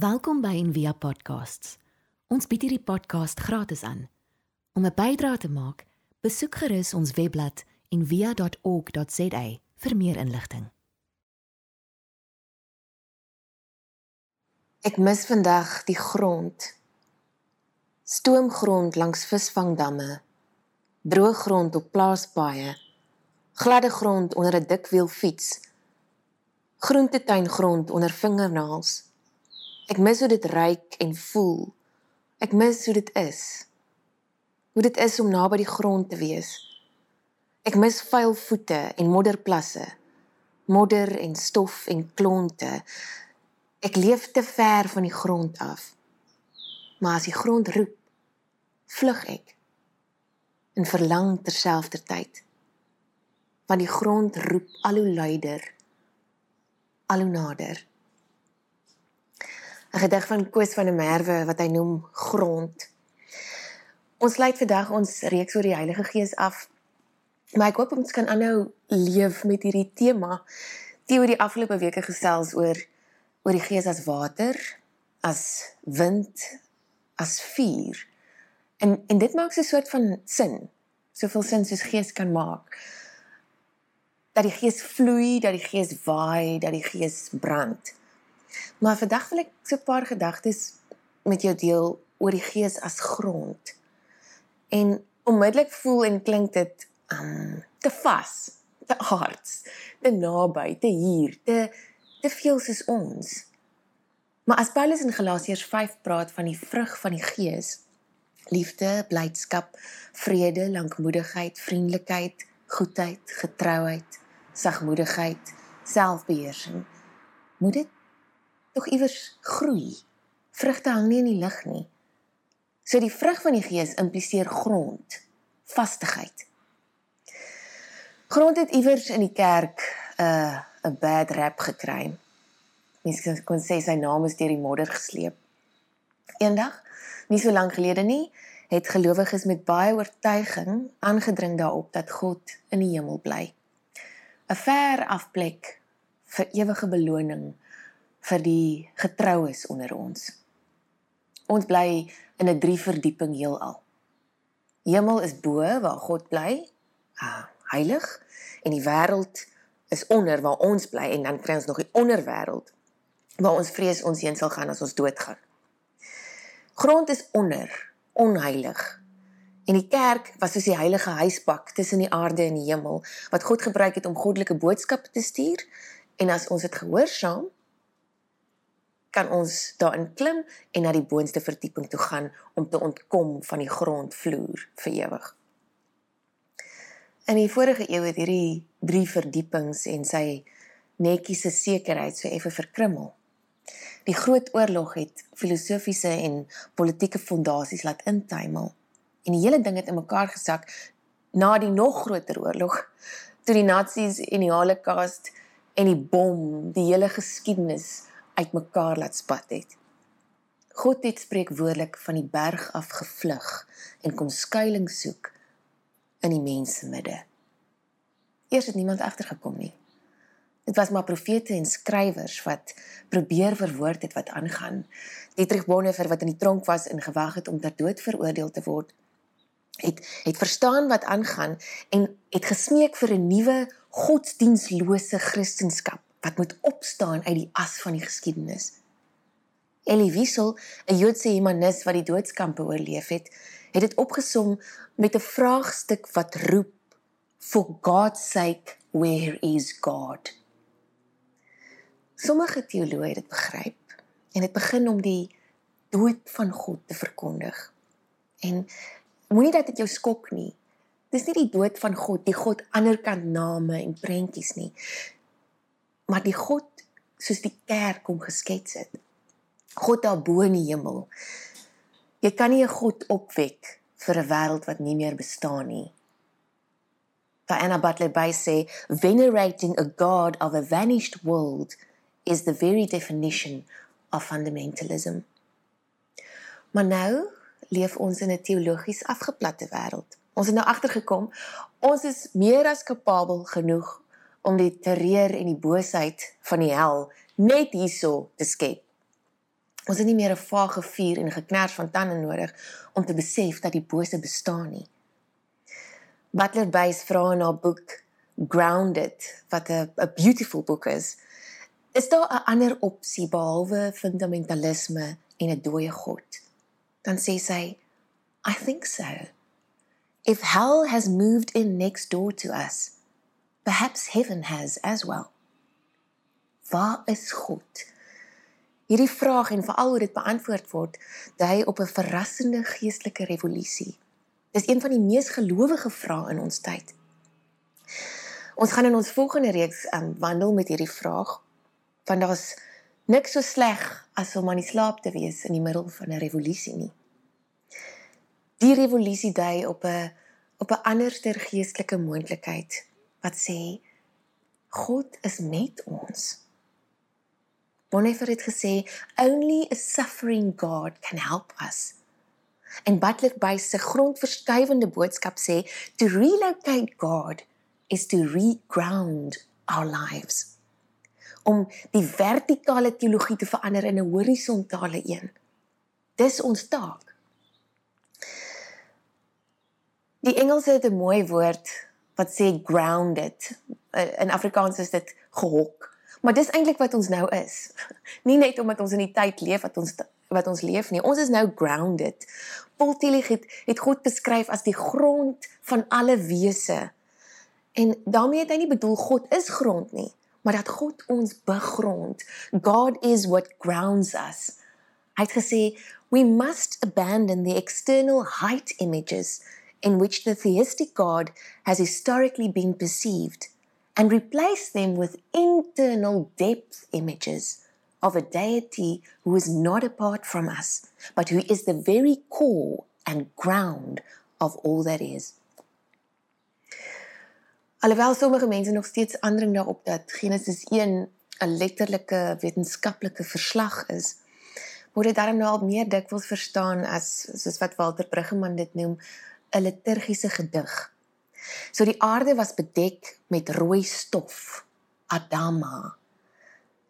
Welkom by Envia Podcasts. Ons bied hierdie podcast gratis aan. Om 'n bydrae te maak, besoek gerus ons webblad en via.org.za vir meer inligting. Ek mis vandag die grond. Stoomgrond langs visvangdamme, droë grond op plaaspaaie, gladde grond onder 'n dik wiel fiets, groentetuingrond onder vingernaels. Ek mis hoe dit ruik en voel. Ek mis hoe dit is. Hoe dit is om naby die grond te wees. Ek mis vuil voete en modderplasse. Modder en stof en klonte. Ek leef te ver van die grond af. Maar as die grond roep, vlug ek en verlang terselfdertyd. Want die grond roep al hoe luider, al hoe nader. 'n Gedig van Koos van der Merwe wat hy noem Grond. Ons sluit vandag ons reeks oor die Heilige Gees af Maar ek hoop ons kan aanhou leef met hierdie tema. Theo die afgelope weke gesels oor oor die gees as water, as wind, as vuur. En en dit maak so 'n soort van sin. Soveel sin soos gees kan maak. Dat die gees vloei, dat die gees waai, dat die gees brand. Maar vandag wil ek so 'n paar gedagtes met jou deel oor die gees as grond. En onmiddellik voel en klink dit um te vas, te hard, te naby, te hier, te te veel soos ons. Maar as Paulus in Galasiërs 5 praat van die vrug van die Gees, liefde, blydskap, vrede, lankmoedigheid, vriendelikheid, goedheid, getrouheid, sagmoedigheid, selfbeheersing, moet dit tog iewers groei. Vrugte hang nie in die lug nie. So die vrug van die Gees impliseer grond, vastigheid. Grond het iewers in die kerk 'n uh, 'n bad rap gekry. Mense kon sê sy naam is deur die modder gesleep. Eendag, nie so lank gelede nie, het gelowiges met baie oortuiging aangedring daarop dat God in die hemel bly. 'n Ver afplek vir ewige beloning vir die getroues onder ons. Ons bly in 'n drie verdieping heelal. Hemel is bo waar God bly. Ah, heilig en die wêreld is onder waar ons bly en dan kry ons nog die onderwêreld waar ons vrees ons heen sal gaan as ons doodgaan. Grond is onder, onheilig. En die kerk was soos die heilige huisbak tussen die aarde en die hemel wat God gebruik het om goddelike boodskappe te stuur en as ons dit gehoorsaam kan ons daarin klim en na die boonste verdieping toe gaan om te ontkom van die grondvloer vir ewig. In die vorige eeu het hierdie drie verdiepings en sy netjiese sekerheid so effe verkrummel. Die groot oorlog het filosofiese en politieke fondasies laat intuimel en die hele ding het in mekaar gesak na die nog groter oorlog toe die nasies en die holocaust en die bom die hele geskiedenis uitmekaar laat spat het. God het spreekwoordelik van die berg af gevlug en kom skuilings soek in die mense midde. Eers het niemand agtergekom nie. Dit was maar profete en skrywers wat probeer verwoord het wat aangaan. Dietrich Bonhoeffer wat in die tronk was en gewag het om ter dood veroordeel te word, het het verstaan wat aangaan en het gesmeek vir 'n nuwe godsdienstlose kristendom wat moet opstaan uit die as van die geskiedenis. Elie Wiesel, 'n Joodse humanis wat die doodskampe oorleef het, het dit opgesom met 'n vraagstuk wat roep for God's sake where is God? Sommige teoloë het dit begryp en dit begin om die dood van God te verkondig. En moenie dat dit jou skok nie. Dis nie die dood van God die God anderkant name en prentjies nie maar die God soos die kerk hom geskets het God daarbo in die hemel jy kan nie 'n God opwek vir 'n wêreld wat nie meer bestaan nie. Diana Butler by sê venerating a god of a vanished world is the very definition of fundamentalism. Maar nou leef ons in 'n teologies afgeplatte wêreld. Ons het nou agtergekom ons is meer as kapabel genoeg om die terreur en die boosheid van die hel net hierso te skep. Ons het nie meer 'n vage vuur en geknars van tande nodig om te besef dat die bose bestaan nie. Butler Bass vra in haar boek Grounded, wat 'n 'n beautiful boek is, is daar 'n ander opsie behalwe fundamentalisme en 'n dooie God? Dan sê sy, I think so. If hell has moved in next door to us, perhaps heaven has as well. Waar is God? Hierdie vraag en veral hoe dit beantwoord word, dui op 'n verrassende geestelike revolusie. Dis een van die mees gelowige vrae in ons tyd. Ons gaan in ons volgende reeks um, wandel met hierdie vraag want daar's niks so sleg as om aan die slaap te wees in die middel van 'n revolusie nie. Die revolusie dui op 'n op 'n anderster geestelike moontlikheid wat sê God is met ons. Bonhoeffer het gesê only a suffering God can help us. En Butler by se grondverskuivende boodskap sê to relocate God is to reground our lives. Om die vertikale teologie te verander in 'n horisontale een. Dis ons taak. Die Engelse het 'n mooi woord wat sê grounded. In Afrikaans is dit gehok. Maar dis eintlik wat ons nou is. Nie net omdat ons in die tyd leef wat ons wat ons leef nie. Ons is nou grounded. Paul Tillich het het God beskryf as die grond van alle wese. En daarmee het hy nie bedoel God is grond nie, maar dat God ons begrond. God is what grounds us. Hy het gesê we must abandon the external height images in which the theistic God has historically been perceived and replace them with internal depth images of a deity who is not apart from us, but who is the very core and ground of all that is. Alhoewel sommige mense nog steeds aandring daarop dat Genesis 1 'n letterlike wetenskaplike verslag is, word dit daarom nou al meer dikwels verstaan as soos wat Walter Bruggeman dit noem, 'n liturgiese gedig. So die aarde was bedek met rooi stof, Adama,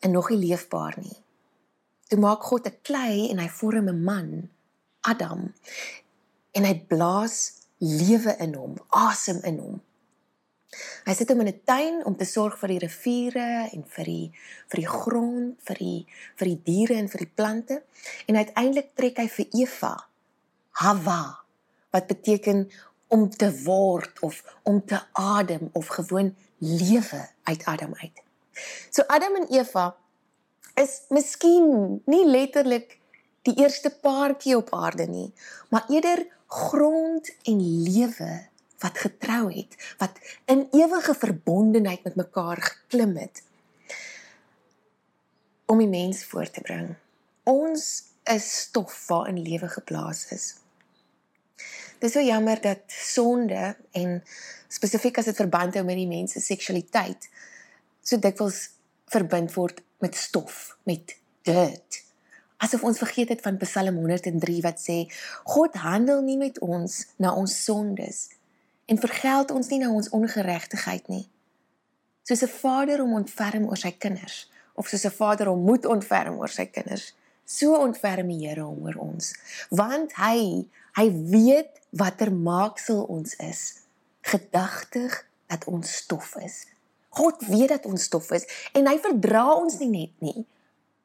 en nog nie leefbaar nie. Toe maak God 'n klei en hy vorm 'n man, Adam, en hy blaas lewe in hom, asem in hom. Hy sit hom in 'n tuin om te sorg vir die riviere en vir die vir die grond, vir die vir die diere en vir die plante en uiteindelik trek hy vir Eva Hawa wat beteken om te word of om te adem of gewoon lewe uit Adam uit. So Adam en Eva is miskien nie letterlik die eerste paartjie op aarde nie, maar eerder grond en lewe wat getrou het, wat in ewige verbondenheid met mekaar geklim het om die mens voor te bring. Ons is stof waarin lewe geplaas is. Dis so jammer dat sonde en spesifiek as dit verband hou met die mens se seksualiteit so dikwels verbind word met stof, met dirt. Asof ons vergeet het van Psalm 103 wat sê God handel nie met ons na ons sondes en vergeld ons nie na ons ongeregtigheid nie. Soos 'n vader om ontferm oor sy kinders of soos 'n vader om moed ontferm oor sy kinders, so ontferm die Here hom oor ons, want hy hy weet watter maaksel ons is, gedagtig dat ons stof is. God weet dat ons stof is en hy verdra ons nie net nie.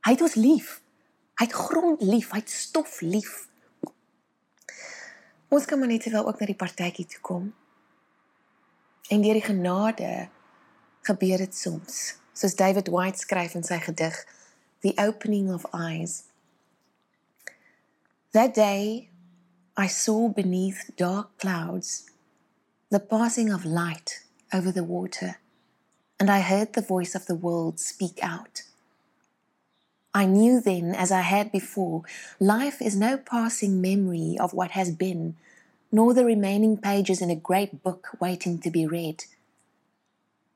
Hy het ons lief. Hy het grond lief, hy het stof lief. Ons kan maar net wel ook na die partytjie toe kom. En deur die genade gebeur dit soms. Soos David White skryf in sy gedig The Opening of Eyes. That day I saw beneath dark clouds the passing of light over the water and I heard the voice of the world speak out. I knew then, as I had before, life is no passing memory of what has been, nor the remaining pages in a great book waiting to be read.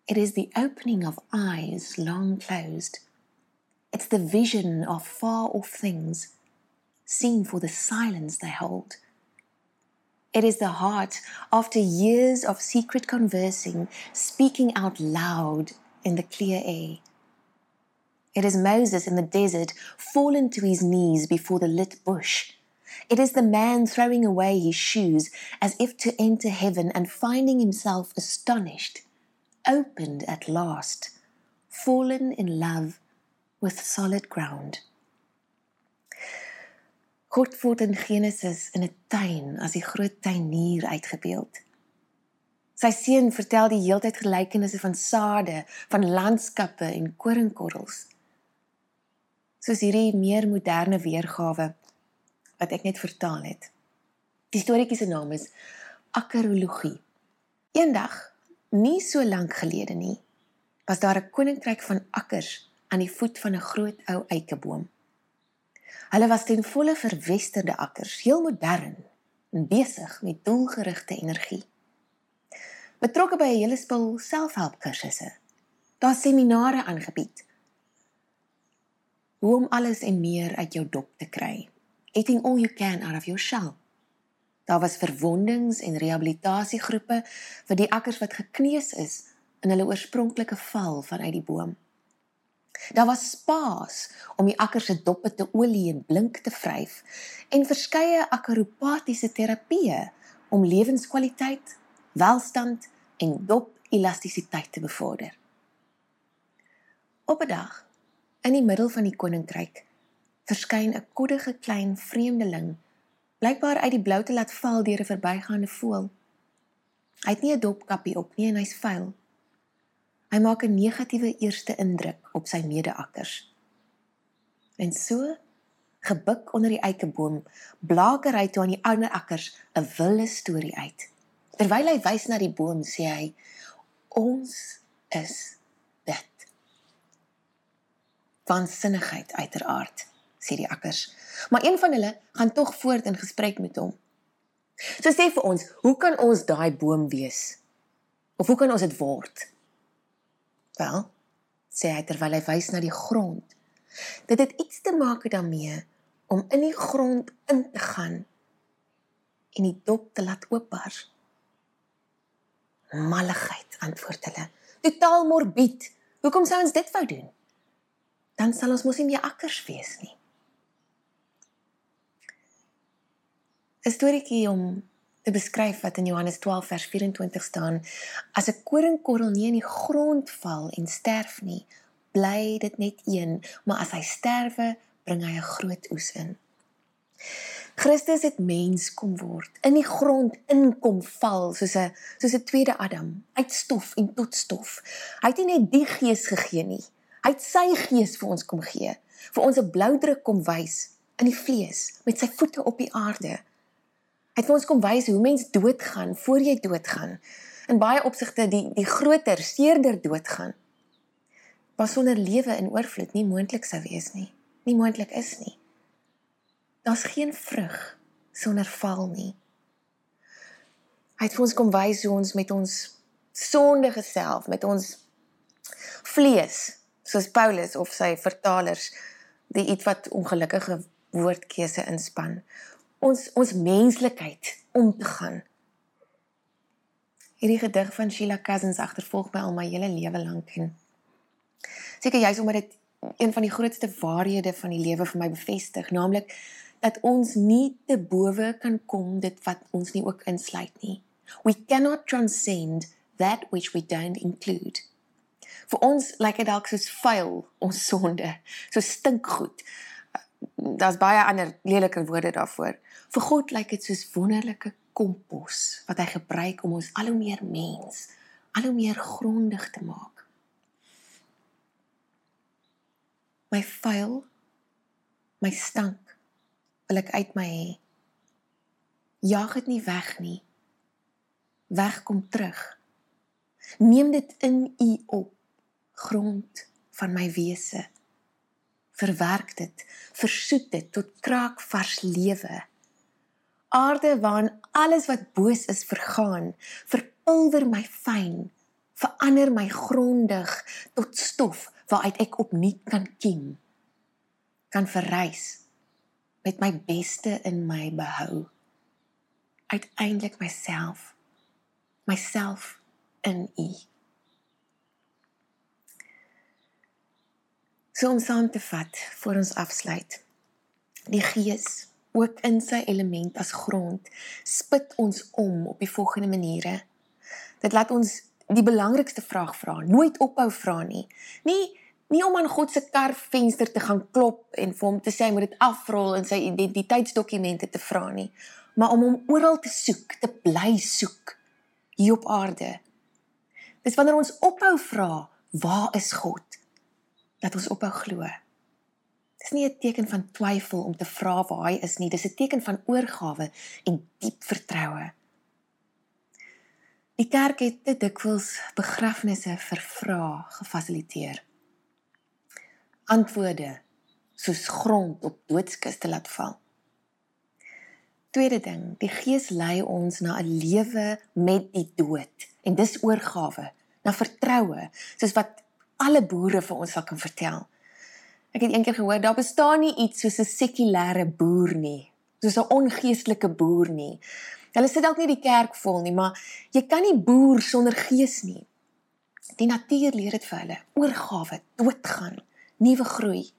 It is the opening of eyes long closed. It's the vision of far off things, seen for the silence they hold. It is the heart, after years of secret conversing, speaking out loud in the clear air. It is Moses in the desert fallen to his knees before the lit bush. It is the man throwing away his shoes as if to enter heaven and finding himself astonished, opened at last, fallen in love with solid ground. God word in Genesis in 'n tuin as die groot tuinier uitgebeeld. Sy seun vertel die heeltyd gelykenisse van sade, van landskappe en koringkorrels. Soos hierdie meer moderne weergawe wat ek net vertaal het. Die storieetjie se naam is Akkerologie. Eendag, nie so lank gelede nie, was daar 'n koninkryk van akkers aan die voet van 'n groot ou eikeboom. Hulle was ten volle verwesterde akkers, heel modern en besig met doelgerigte energie. Betrokke by 'n hele spul selfhelpkursusse. Daar seminare aangebied. Hoe om alles en meer uit jou dop te kry. Eating all you can out of your shell. Daar was verwondings en rehabilitasiegroepe vir die akkers wat gekneus is in hulle oorspronklike val vanuit die boom. Daar was spaas om die akker se doppe te olie en blink te vryf en verskeie akkeropatiese terapieë om lewenskwaliteit, welstand en dop elastisiteit te bevorder. Op 'n dag in die middel van die koninkryk verskyn 'n koddige klein vreemdeling blykbaar uit die blou te laat val deur 'n verbygaande voël. Hy het nie 'n dopkappie op nie en hy's vuil. Hy maak 'n negatiewe eerste indruk op sy mede-akkers. En so, gebuk onder die eikeboom, blaker hy toe aan die ander akkers 'n wilde storie uit. Terwyl hy wys na die boom, sê hy: "Ons is dit." Vansinnigheid uiteraard, sê die akkers. Maar een van hulle gaan tog voort in gesprek met hom. So sê vir ons, hoe kan ons daai boom wees? Of hoe kan ons dit word? Wel, sê hy terwyl hy wys na die grond. Dit het iets te maak daarmee om in die grond in te gaan en die dop te laat oopbars. Malligheid, antwoord hulle. Totaal morbied. Hoekom sou ons dit wou doen? Dan sal ons mos nie meer akkers wees nie. 'n Storieetjie om te beskryf wat in Johannes 12 vers 24 staan. As 'n koringkorrel nie in die grond val en sterf nie bly dit net een maar as hy sterwe bring hy 'n groot oes in. Christus het mens kom word in die grond inkom val soos 'n soos 'n tweede Adam uit stof en tot stof. Hy het nie net die gees gegee nie hy het sy gees vir ons kom gee vir ons 'n blou druk kom wys in die vlees met sy voete op die aarde Hy het vir ons kom wys hoe mens doodgaan voor jy doodgaan. In baie opsigte die die groter, seerder doodgaan. Was sonder lewe in oorvloed nie moontlik sou wees nie. Nie moontlik is nie. Daar's geen vrug sonder val nie. Hy het vir ons kom wys hoe ons met ons sondige self, met ons vlees, soos Paulus of sy vertalers, die iets wat ongelukkige woordkeuse inspann, ons ons menslikheid om te gaan. Hierdie gedig van Sheila Cousins agtervolg my al my hele lewe lank en seker jy's omdat dit een van die grootste waarhede van die lewe vir my bevestig, naamlik dat ons nie te bowe kan kom dit wat ons nie ook insluit nie. We cannot transcend that which we don't include. Vir ons lyk like dit dalk soos vuil, ons sonde, so stinkgoed daar's baie ander lelike woorde daarvoor. Vir God lyk dit soos wonderlike kompos wat hy gebruik om ons al hoe meer mens, al hoe meer grondig te maak. My vuil, my stank wil ek uit my hê. Jaag dit nie weg nie. Weg kom terug. Neem dit in u op grond van my wese verwerk dit, versoet dit tot kraakvars lewe. Aarde waarin alles wat boos is vergaan, verpulver my fyn, verander my grondig tot stof waaruit ek opnuut kan kiem, kan verrys met my beste in my behou. Uiteindelik myself, myself in U. So om saam te vat voor ons afsluit. Die Gees, ook in sy element as grond, spit ons om op die volgende maniere. Dit laat ons die belangrikste vraag vra, nooit ophou vra nie. Nie nie om aan God se karvenster te gaan klop en vir hom te sê hy moet dit afrol in sy identiteitsdokumente te vra nie, maar om hom oral te soek, te bly soek hier op aarde. Dis wanneer ons ophou vra, waar is God? Dat ons ophou glo. Dis nie 'n teken van twyfel om te vra waar hy is nie, dis 'n teken van oorgawe en diep vertroue. Die kerk het te dikwels begrafnisse vir vrae gefasiliteer antwoorde soos grond op doodskiste laat val. Tweede ding, die Gees lei ons na 'n lewe met die dood en dis oorgawe, na vertroue, soos wat alle boere vir ons sal kan vertel. Ek het eendag gehoor daar bestaan nie iets soos 'n sekulêre boer nie, soos 'n ongeestelike boer nie. Hulle sit dalk nie die kerk vol nie, maar jy kan nie boer sonder gees nie. Die natuur leer dit vir hulle, oorgawe, doodgaan nuwe groei.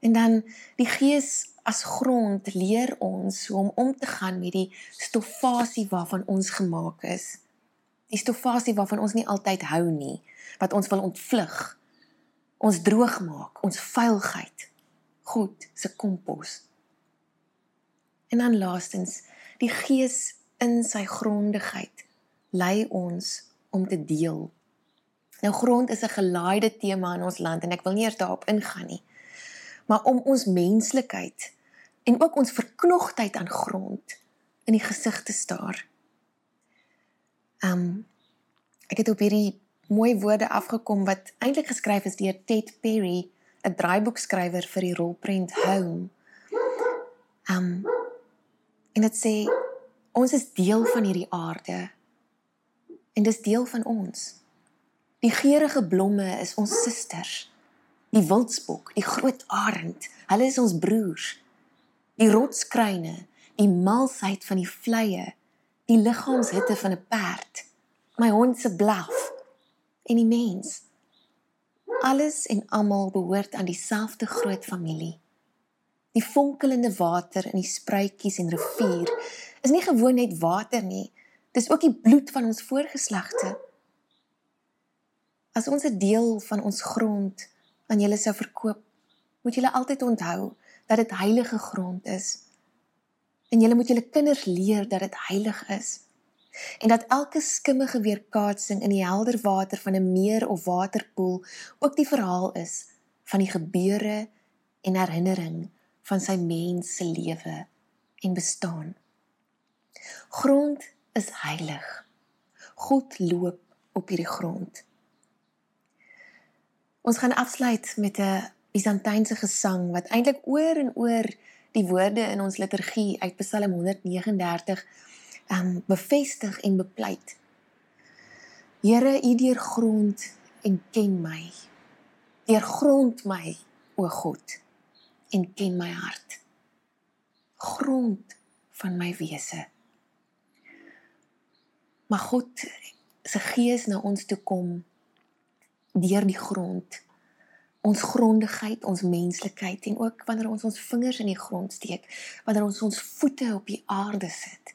En dan die gees as grond leer ons hoe om om te gaan met die stofasie waarvan ons gemaak is. Die stofasie waarvan ons nie altyd hou nie, wat ons wil ontvlug. Ons droog maak, ons vuilheid. Goed, se kompos. En dan laastens, die gees in sy grondigheid lei ons om te deel Nou grond is 'n gelaaide tema in ons land en ek wil nie eers daarop ingaan nie. Maar om ons menslikheid en ook ons verknogtheid aan grond in die gesig te staar. Um ek het op hierdie mooi woorde afgekom wat eintlik geskryf is deur Ted Perry, 'n draaiboekskrywer vir die rolprent Home. Um en dit sê ons is deel van hierdie aarde en dis deel van ons. Die geurende blomme is ons susters. Die wildspok, die groot arend, hulle is ons broers. Die rotskruine, die malsheid van die vleye, die liggaamshitte van 'n perd, my hond se blaf en die mens. Alles en almal behoort aan dieselfde groot familie. Die fonkelende water in die spruitjies en rivier is nie gewoon net water nie, dis ook die bloed van ons voorgeslagte. As ons 'n deel van ons grond aan julle sou verkoop, moet julle altyd onthou dat dit heilige grond is. En julle moet julle kinders leer dat dit heilig is. En dat elke skimmige weerkaatsing in die helder water van 'n meer of waterpoel ook die verhaal is van die gebeure en herinnering van sy mens se lewe en bestaan. Grond is heilig. God loop op hierdie grond. Ons gaan afsluit met 'n Byzantynse gesang wat eintlik oor en oor die woorde in ons liturgie uit Psalm 139 um bevestig en bepleit. Here, U deurgrond en ken my. Deurgrond my, o God, en ken my hart. Grond van my wese. Maar God se gees na ons toe kom deur die grond ons grondigheid, ons menslikheid en ook wanneer ons ons vingers in die grond steek, wanneer ons ons voete op die aarde sit.